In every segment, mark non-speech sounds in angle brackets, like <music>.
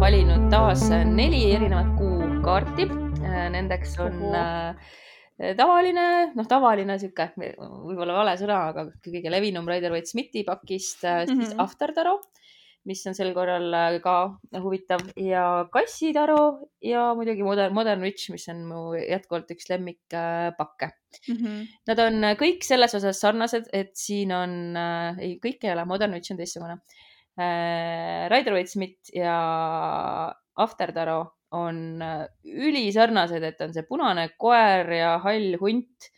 valinud taas neli erinevat kuukaarti. Nendeks on äh, tavaline, noh, tavaline sihuke, võib-olla vale sõna, aga kõige levinum Rider-Waite-Smithi pakist äh, mm -hmm. After Taro, mis on sel korral äh, ka huvitav ja kassitaro ja muidugi Modern, Modern Witch, mis on mu jätkuvalt üks lemmikpakke mm. -hmm. Nad on kõik selles osas sarnased, et siin on äh,, ei, kõik ei ole, Modern Witch on teistsugune äh,. Rider-Waite-Smith ja After Taro on äh, ülisarnased, et on see punane koer ja hall hunt,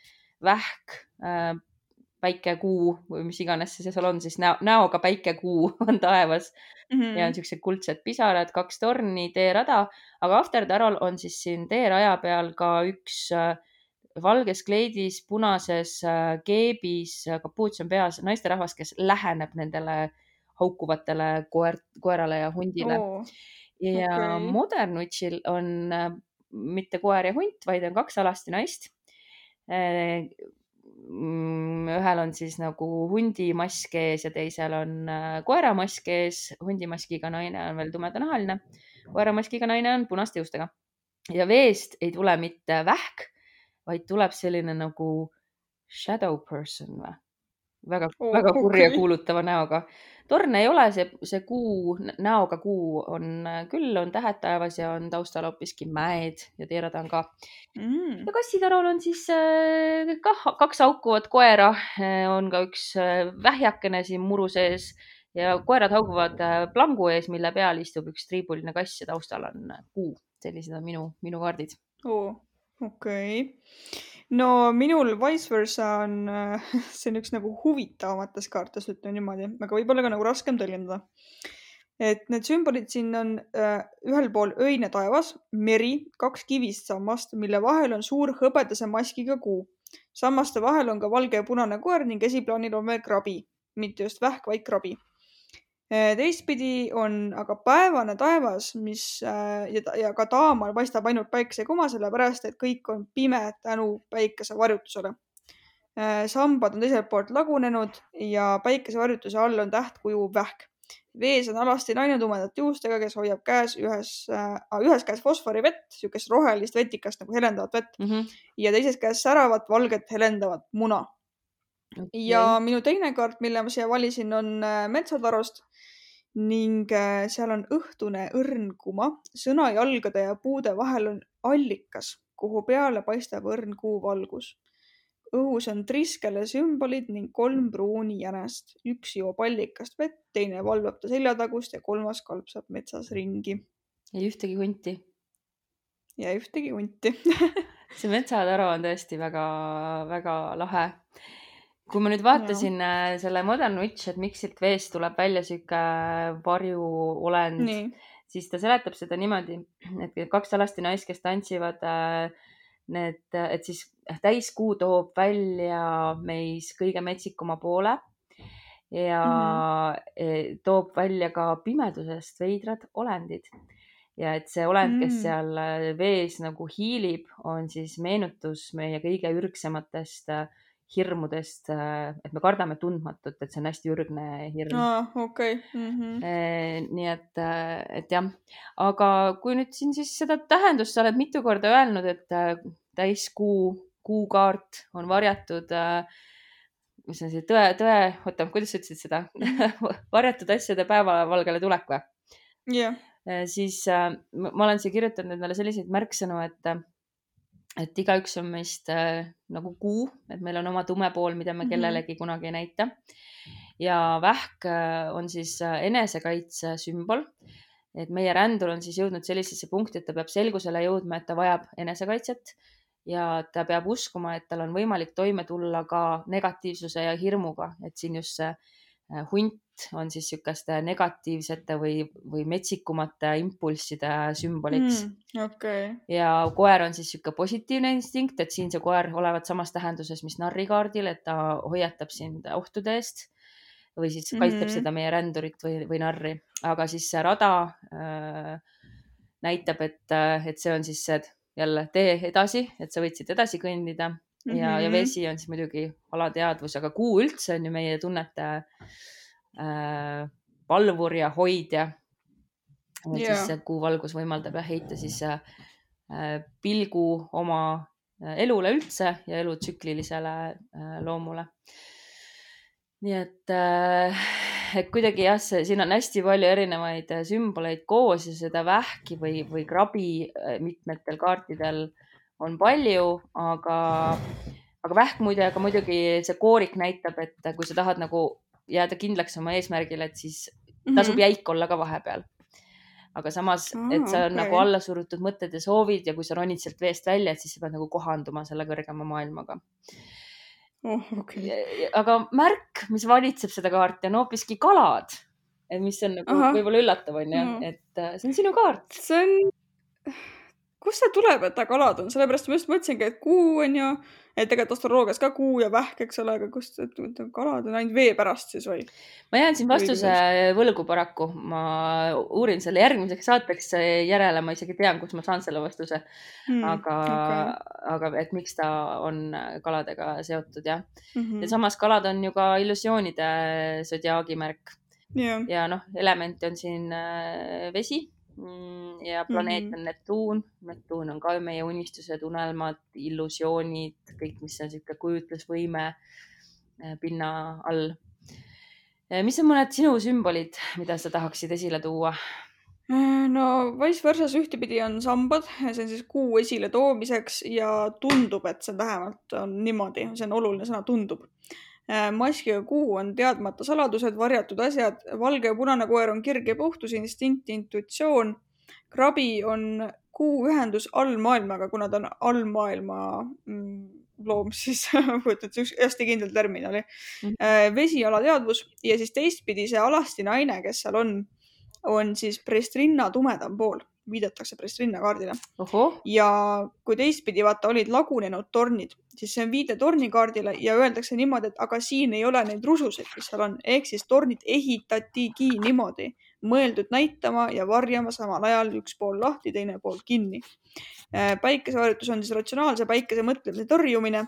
vähk, äh, päikekuu või mis iganes see seal on, siis näo, näoga päikekuu <laughs> on taevas mm -hmm. ja on siuksed kuldsed pisarad, kaks torni, teerada, aga After Tarol on siis siin teeraja peal ka üks valges kleidis, punases keebis, kapuuts on peas naisterahvas, kes läheneb nendele haukuvatele koer, koerale ja hundile oh ja okay. Modern Witchil on äh, mitte koer ja hunt, vaid on kaks alasti naist. Äh, mm, ühel on siis nagu hundi mask ees ja teisel on äh, koera mask ees. hundimaskiga naine on veel tumedanahaline, koeramaskiga naine on punaste juustega. ja veest ei tule mitte vähk, vaid tuleb selline nagu shadow person või? Väga oh,, väga kurja okay. kuulutava näoga torne ei ole, see, see kuu, näoga kuu on küll, on tähed taevas ja on taustal hoopiski mäed ja teerad on ka mm.. ja kassitarul on siis äh, kah kaks haukuvat koera, äh, on ka üks äh, vähjakene siin muru sees ja koerad hauguvad plangu ees, mille peal istub üks triibuline kass ja taustal on kuu. sellised on minu, minu kaardid oh,. okei okay no minul vice versa on, <laughs> see on üks nagu huvitavamatest kaartest, ütleme niimoodi, aga võib-olla ka nagu raskem tõlgendada. et need sümbolid siin on äh, ühel pool öine taevas, meri, kaks kivist sammast, mille vahel on suur hõbedase maskiga kuu. sammaste vahel on ka valge ja punane koer ning esiplaanil on veel krabi, mitte just vähk, vaid krabi Äh, teistpidi on aga päevane taevas, mis äh, ja, ja ka taamal paistab ainult päikesekuma, sellepärast et kõik on pime tänu päikese varjutusele. Äh, sambad on teiselt poolt lagunenud ja päikesevarjutuse all on tähtkuju vähk. vees on alasti naine tumedate juustega, kes hoiab käes ühes äh,, ühes käes fosforivett, niisugust rohelist vetikast nagu helendavat vett mm -hmm. ja teises käes säravat valget helendavat muna okay.. ja minu teine kaart, mille ma siia valisin, on metsatarost ning äh, seal on õhtune õrn kuma, sõnajalgade ja puude vahel on allikas, kuhu peale paistab õrn kuuvalgus. õhus on triskele sümbolid ning kolm pruuni jänest. üks joob allikast vett, teine valvab ta seljatagust ja kolmas kalpsab metsas ringi. ei ühtegi hunti. ja ühtegi hunti <laughs> see metsataru on tõesti väga-väga lahe kui ma nüüd vaatasin ja. Äh, selle Modern Witch, et miks siit veest tuleb välja sihuke varjuolend, siis ta seletab seda niimoodi, et kaks alasti naist, kes tantsivad, äh, need, et siis täiskuu toob välja meis kõige metsikuma poole ja mm -hmm. toob välja ka pimedusest veidrad olendid ja et see olend, kes mm. seal äh, vees nagu hiilib, on siis meenutus meie kõige ürgsematest äh, hirmudest, äh, et me kardame tundmatut, et see on hästi ürgne hirm ah,. okei mm. -hmm. nii et, äh, et jah, aga kui nüüd siin siis seda tähendust sa oled mitu korda öelnud, et äh, täiskuu, kuukaart on varjatud mis on see tõe, tõe, oota, kuidas sa ütlesid seda <laughs> varjatud asjade päevavalgele tulek või? jah yeah.. siis äh, ma olen siia kirjutanud endale selliseid märksõnu, et et igaüks on meist äh, nagu kuu, et meil on oma tume pool, mida me mhm. kellelegi kunagi ei näita. ja vähk äh, on siis äh, enesekaitse sümbol. et meie rändur on siis jõudnud sellisesse punkti, et ta peab selgusele jõudma, et ta vajab enesekaitset ja ta peab uskuma, et tal on võimalik toime tulla ka negatiivsuse ja hirmuga, et siin just see Äh, hunt on siis niisuguste negatiivsete või, või metsikumate impulsside sümboliks mm,. Okay. ja koer on siis niisugune positiivne instinkt, et siin see koer olevat samas tähenduses, mis narrikaardil, et ta hoiatab sind ohtude eest või siis kaitseb mm -hmm. seda meie rändurit või, või narri, aga siis see rada äh, näitab, et, äh, et see on siis see jälle tee edasi, et sa võiksid edasi kõndida ja mm, -hmm. ja vesi on siis muidugi alateadvus, aga kuu üldse on ju meie tunnete äh, valvur ja hoidja. et Jaa. siis see kuuvalgus võimaldab jah heita siis äh, pilgu oma äh, elule üldse ja elutsüklilisele äh, loomule. nii et äh, et kuidagi jah, see, siin on hästi palju erinevaid äh, sümboleid koos ja seda vähki või, või krabi äh, mitmetel kaartidel on palju, aga, aga vähk muide, aga muidugi see koorik näitab, et kui sa tahad nagu jääda kindlaks oma eesmärgile, et siis tasub mm -hmm. jäik olla ka vahepeal. aga samas, et sa on okay. nagu alla surutud mõtted ja soovid ja kui sa ronid sealt veest välja, et siis sa pead nagu kohanduma selle kõrgema maailmaga oh, okay. aga märk, mis valitseb seda kaarti, on hoopiski kalad. mis on nagu võib-olla üllatav, onju mm, -hmm. et äh, see on sinu kaart. see on, kust see tuleb, et ta kalad on, sellepärast ma just mõtlesingi, et kuu on ju, et tegelikult astroloogias ka kuu ja vähk, eks ole, aga kust kalad on ainult vee pärast siis või? ma jään siin vastuse võlgu paraku, ma uurin selle järgmiseks saateks järele, ma isegi tean, kust ma saan selle vastuse hmm,. aga okay., aga et miks ta on kaladega seotud jah mm. -hmm. ja samas kalad on ju ka illusioonide zodiaagi märk yeah.. ja noh, element on siin vesi ja planeet mm -hmm. on Neptuun. Neptuun on ka meie unistused, unelmad, illusioonid, kõik, mis on niisugune kujutlusvõime äh, pinna all. mis on mõned sinu sümbolid, mida sa tahaksid esile tuua? Äh, no vice versa's ühtepidi on sambad, see on siis kuu esile toomiseks ja tundub, et see vähemalt on niimoodi, see on oluline sõna, tundub Äh, maskiga kuu on teadmata saladused, varjatud asjad, valge ja punane koer on kirg ja puhtus, instinkt, intuitsioon. krabi on kuu ühendus allmaailmaga, kuna ta on allmaailma mm, loom, siis <laughs> kujutan ette, üks hästi kindel termin oli mm. -hmm. vesi, alateadvus ja siis teistpidi see alasti naine, kes seal on, on siis prestrinna tumedam pool viidatakse Prestrinna kaardile. ja kui teistpidi vaata olid lagunenud tornid, siis see on viide tornikaardile ja öeldakse niimoodi, et aga siin ei ole neid rususid, mis seal on, ehk siis tornid ehitatigi niimoodi, mõeldud näitama ja varjama samal ajal üks pool lahti, teine pool kinni. Äh, päikeseharjutus on siis ratsionaalse päikese mõtlemise tõrjumine.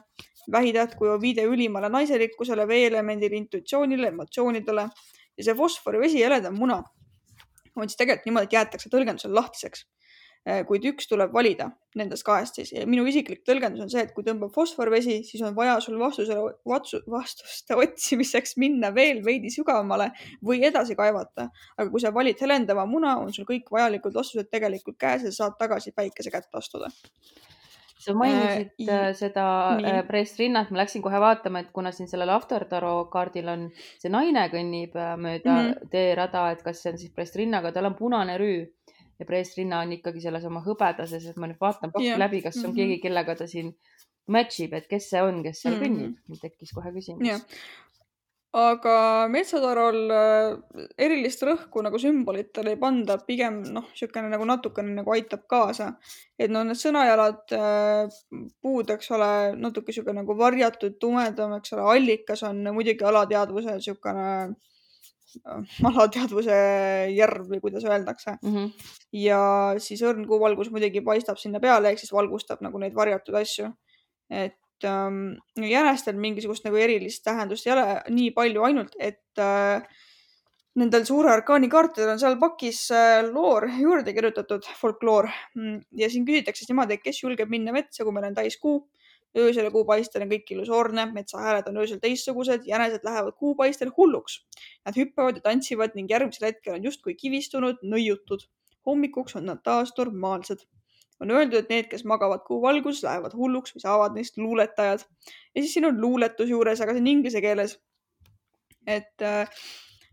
vähitäht kui on viide ülimale naiselikkusele, veeelemendile, intuitsioonile, emotsioonidele ja see fosfor ja vesi heledam muna on siis tegelikult niimoodi, et jäetakse tõlgendusel lahtiseks. Äh, kuid üks tuleb valida nendest kahest siis. minu isiklik tõlgendus on see, et kui tõmbab fosforvesi, siis on vaja sul vastusele, vastuste otsimiseks minna veel veidi sügavamale või edasi kaevata. aga kui sa valid helendava muna, on sul kõik vajalikud vastused tegelikult käes ja saad tagasi päikese kätte astuda sa mainisid äh, seda äh, pressrinnat, ma läksin kohe vaatama, et kuna siin sellel Afterdaro kaardil on see naine kõnnib äh, mööda mm -hmm. teerada, et kas see on siis pressrinnaga, tal on punane rüü ja pressrinna on ikkagi selles oma hõbedases, et ma nüüd vaatan yeah. läbi, kas on mm -hmm. keegi, kellega ta siin match ib, et kes see on, kes seal mm -hmm. kõnnib. mul tekkis kohe küsimus yeah aga metsatarol äh, erilist rõhku nagu sümbolitele ei panda, pigem noh, niisugune nagu natukene nagu aitab kaasa. et no need sõnajalad, äh, puud, eks ole, natuke niisugune nagu varjatud, tumedam, eks ole, allikas on muidugi alateadvuse niisugune äh, <laughs> alateadvuse järv või kuidas öeldakse mm. -hmm. ja siis õrn kuuvalgus muidugi paistab sinna peale, ehk siis valgustab nagu neid varjatud asju. et ähm, jänestel mingisugust nagu erilist tähendust ei ole nii palju, ainult et äh, nendel suure arkaani kaartidel on seal pakis äh, loor juurde kirjutatud, folkloor. Mm, ja siin küsitakse siis niimoodi, et kes julgeb minna metsa, kui meil on täiskuu. öösel ja kuupaistel on kõik illusoorne, metsahääled on öösel teistsugused, jänesed lähevad kuupaistel hulluks. Nad hüppavad ja tantsivad ning järgmisel hetkel on justkui kivistunud, nõiutud. hommikuks on nad taas normaalsed on öeldud, et need, kes magavad kuu valguses, lähevad hulluks või saavad neist luuletajad. ja siis siin on luuletus juures, aga see on inglise keeles. et uh,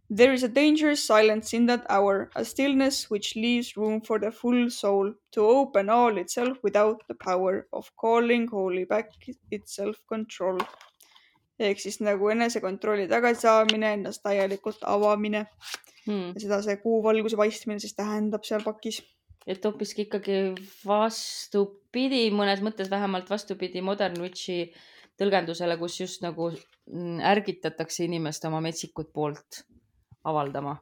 there is a dangerous silence in that hour, a stillness which leaves room for the full soul to open all itself without the power of calling wholly back its self-control. ehk siis nagu enesekontrolli tagasisaamine, ennast täielikult avamine hmm.. ja seda see kuuvalguse paistmine siis tähendab seal pakis et hoopiski ikkagi vastupidi, mõnes mõttes vähemalt vastupidi Modern Witchi tõlgendusele, kus just nagu mm, ärgitatakse inimest oma metsikut poolt avaldama.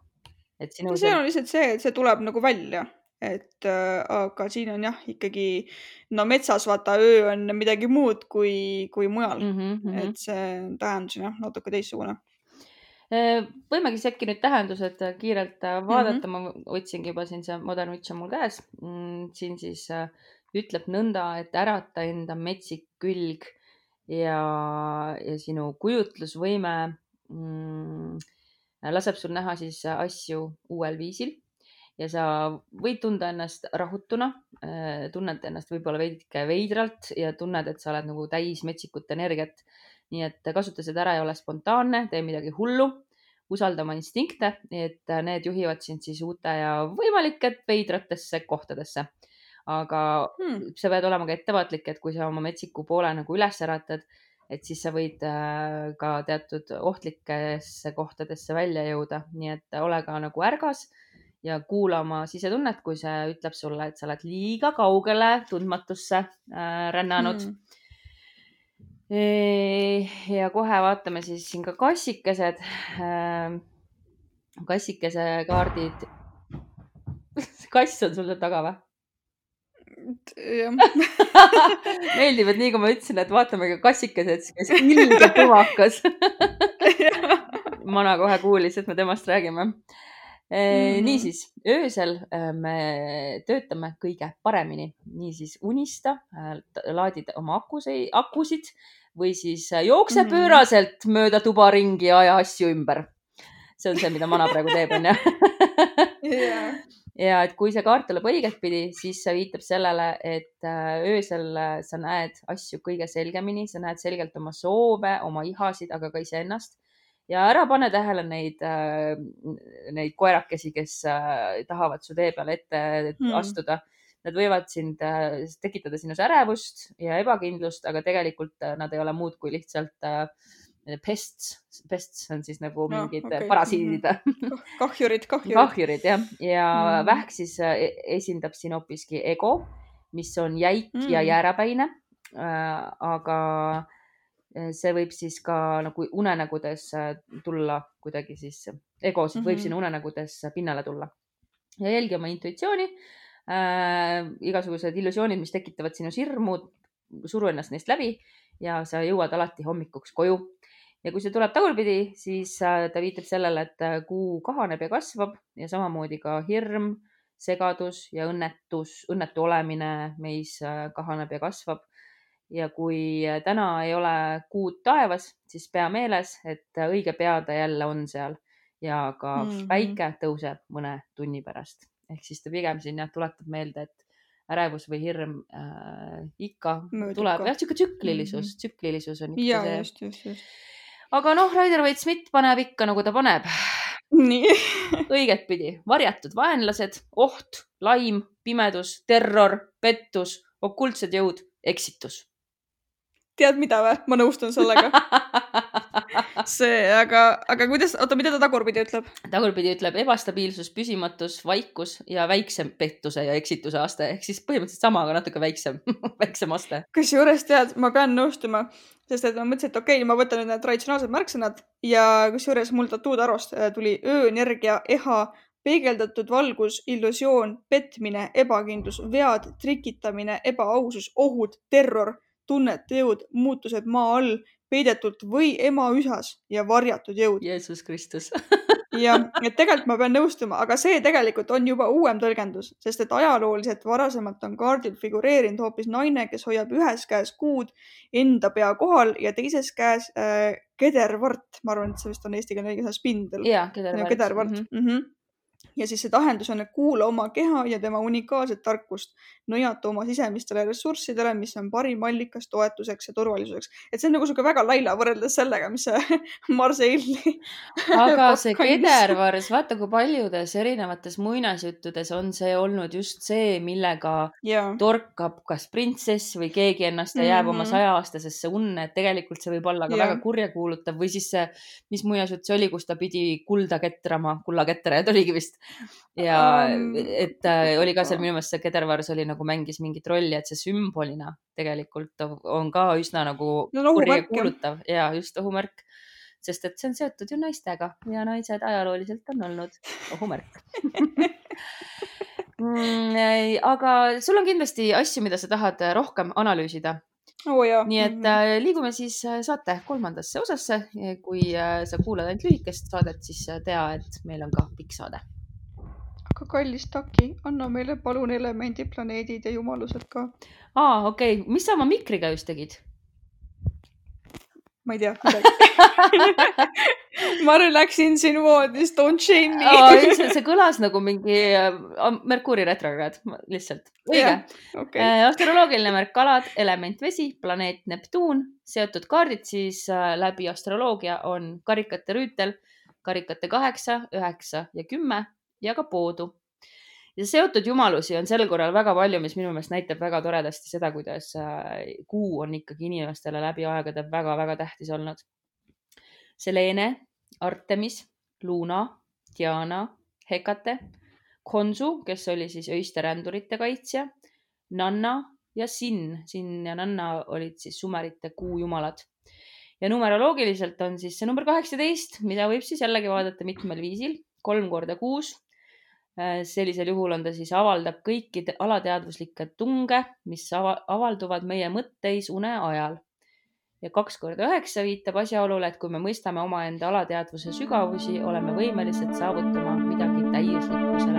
et sinu. see on lihtsalt see, et see tuleb nagu välja, et äh, aga siin on jah, ikkagi no metsas vaata öö on midagi muud kui, kui mujal mm. -hmm, mm -hmm. et see tähendus on jah natuke teistsugune võimegi äkki nüüd tähendused kiirelt vaadata mm, -hmm. ma otsingi juba siin see Modern Witch on mul käes. Mm, siin siis ütleb nõnda, et ärata enda metsik külg ja, ja sinu kujutlusvõime mm, laseb sul näha siis asju uuel viisil ja sa võid tunda ennast rahutuna, tunned ennast võib-olla veidike veidralt ja tunned, et sa oled nagu täis metsikut energiat nii et kasuta seda ära ja ole spontaanne, tee midagi hullu, usalda oma instinkte, et need juhivad sind siis uute ja võimalik, et veidratesse kohtadesse. aga hmm. sa pead olema ka ettevaatlik, et kui sa oma metsiku poole nagu üles äratad, et siis sa võid äh, ka teatud ohtlikesse kohtadesse välja jõuda, nii et ole ka nagu ärgas ja kuula oma sisetunnet, kui see ütleb sulle, et sa oled liiga kaugele tundmatusse äh, rännanud hmm ja kohe vaatame siis siin ka kassikesed, kassikese kaardid. <laughs> kass on sul seal taga või? jah <laughs> meeldib, et nii kui ma ütlesin, et vaatame ka kassikesed, siis ilge tuvakas <laughs> Mana kohe kuulis, et me temast räägime mm. -hmm. niisiis, öösel me töötame kõige paremini, niisiis unista, laadid oma akuseid, akusid või siis äh, jookse -hmm. pööraselt mööda tuba ringi ja aja asju ümber. see on see, mida mana praegu teeb, onju. <laughs> ja et kui see kaart tuleb õigetpidi, siis see viitab sellele, et äh, öösel äh, sa näed asju kõige selgemini, sa näed selgelt oma soove, oma ihasid, aga ka iseennast ja ära pane tähele neid, neid koerakesi, kes tahavad su tee peale ette mm. astuda Nad võivad sind äh, tekitada sinus ärevust ja ebakindlust, aga tegelikult äh, nad ei ole muud kui lihtsalt äh, pests, pests on siis nagu no, mingid okay. parasiidid mhm. kahjurid, kahjurid. kahjurid jah, ja mm. vähk siis e-, esindab siin hoopiski ego, mis on jäik mm. ja jäärapäine äh,. aga see võib siis ka nagu unenägudes tulla kuidagi siis, egosid mm -hmm. võib siin unenägudes pinnale tulla. ja jälgi oma intuitsiooni äh, igasugused illusioonid, mis tekitavad sinus hirmu, suru ennast neist läbi ja sa jõuad alati hommikuks koju. ja kui see tuleb tagurpidi, siis äh, ta viitab sellele, et äh, kuu kahaneb ja kasvab ja samamoodi ka hirm, segadus ja õnnetus, õnnetu olemine meis äh, kahaneb ja kasvab ja kui täna ei ole kuud taevas, siis pea meeles, et õige pea ta jälle on seal ja ka mm -hmm. päike tõuseb mõne tunni pärast ehk siis ta pigem siin jah, tuletab meelde, et ärevus või hirm äh, ikka Möödub tuleb, jah, sihuke tsüklilisus mm, -hmm. tsüklilisus on ikka ja, see. just, just, just. aga noh, Raider Waite Smith paneb ikka nagu ta paneb. nii <laughs> õigetpidi, varjatud vaenlased, oht, laim, pimedus, terror, pettus, okultsed jõud, eksitus tead mida või, ma nõustun sellega <laughs> see, aga, aga kuidas, oota, mida ta tagurpidi ütleb? tagurpidi ütleb ebastabiilsus, püsimatus, vaikus ja väiksem pettuse ja eksituse aste ehk siis põhimõtteliselt sama, aga natuke väiksem <laughs> väiksem aste. kusjuures tead, ma pean nõustuma, sest et ma mõtlesin, et okei okay,, ma võtan need traditsionaalsed märksõnad ja kusjuures mul tattootarost äh, tuli ööenergia, eha, peegeldatud valgus, illusioon, petmine, ebakindlus, vead, trikitamine, ebaausus, ohud, terror tunnete jõud, muutused maa all, peidetult või ema üsas ja varjatud jõud. Jeesus Kristus <laughs> ja, et tegelikult ma pean nõustuma, aga see tegelikult on juba uuem tõlgendus, sest et ajalooliselt varasemalt on kaardil figureerinud hoopis naine, kes hoiab ühes käes kuud enda pea kohal ja teises käes äh, kedervart, ma arvan, et see vist on eestikeelne õige sõna, spindel. jaa, kedervart. kedervart mm. -hmm. Mm -hmm ja siis see tähendus on, et kuula oma keha ja tema unikaalset tarkust, nõjata oma sisemistele ressurssidele, mis on parim allikas toetuseks ja turvalisuseks. et see on nagu sihuke väga laila võrreldes sellega, mis see <laughs> Marseille'i. aga see kedervars, vaata kui paljudes erinevates muinasjuttudes on see olnud just see, millega ja. torkab kas printsess või keegi ennast ja jääb mm -hmm. oma mhm. sajaaastasesse unne, et tegelikult see võib olla ka ja. väga kurjakuulutav või siis see, mis muinasjutt see oli, kus ta pidi kulda ketrama, kullaketrajad oligi vist ja um, et äh, oli ka seal minu meelest see Kedervars oli nagu mängis mingit rolli, et see sümbolina tegelikult on ka üsna nagu no, kuulutav. Ja just ohumärk, sest et see on seotud ju naistega ja naised ajalooliselt on olnud ohumärk <laughs> mm, aga sul on kindlasti asju, mida sa tahad rohkem analüüsida. Jaa. nii et äh, liigume siis äh, saate kolmandasse osasse. kui äh, sa kuulad ainult lühikest saadet, siis äh, tea, et meil on ka pikk saade. Aga kallis Taki, anna meile palun elemendid, planeedid ja jumalused ka. aa, okei okay., mis sa oma mikriga just tegid? ma ei tea <laughs> ma läksin sinu voodist, don't shame me. see, <laughs> see kõlas nagu mingi äh, Merkuuri retrokraad, lihtsalt. õige okei, Äh, astroloogiline märk kalad, element vesi, planeet Neptuun, seotud kaardid siis äh, läbi astroloogia on karikate rüütel, karikate kaheksa, üheksa ja kümme ja ka poodu. ja seotud jumalusi on sel korral väga palju, mis minu meelest näitab väga toredasti seda, kuidas äh, kuu on ikkagi inimestele läbi aegade väga-väga tähtis olnud. Selene, Artemis, Luna, Diana, Hekate, Khonsu, kes oli siis öiste rändurite kaitsja, Nanna ja Sin, Sin ja Nanna olid siis sumerite kuujumalad. ja numeroloogiliselt on siis see number kaheksateist, mida võib siis jällegi vaadata mitmel viisil, kolm korda kuus. Sellisel juhul on ta siis, avaldab kõiki te- alateadvuslikke tunge, mis ava- avalduvad meie mõtteis une ajal. ja kaks korda üheksa viitab asjaolule, et kui me mõistame omaenda alateadvuse sügavusi, oleme võimelised saavutama midagi täiuslikkusele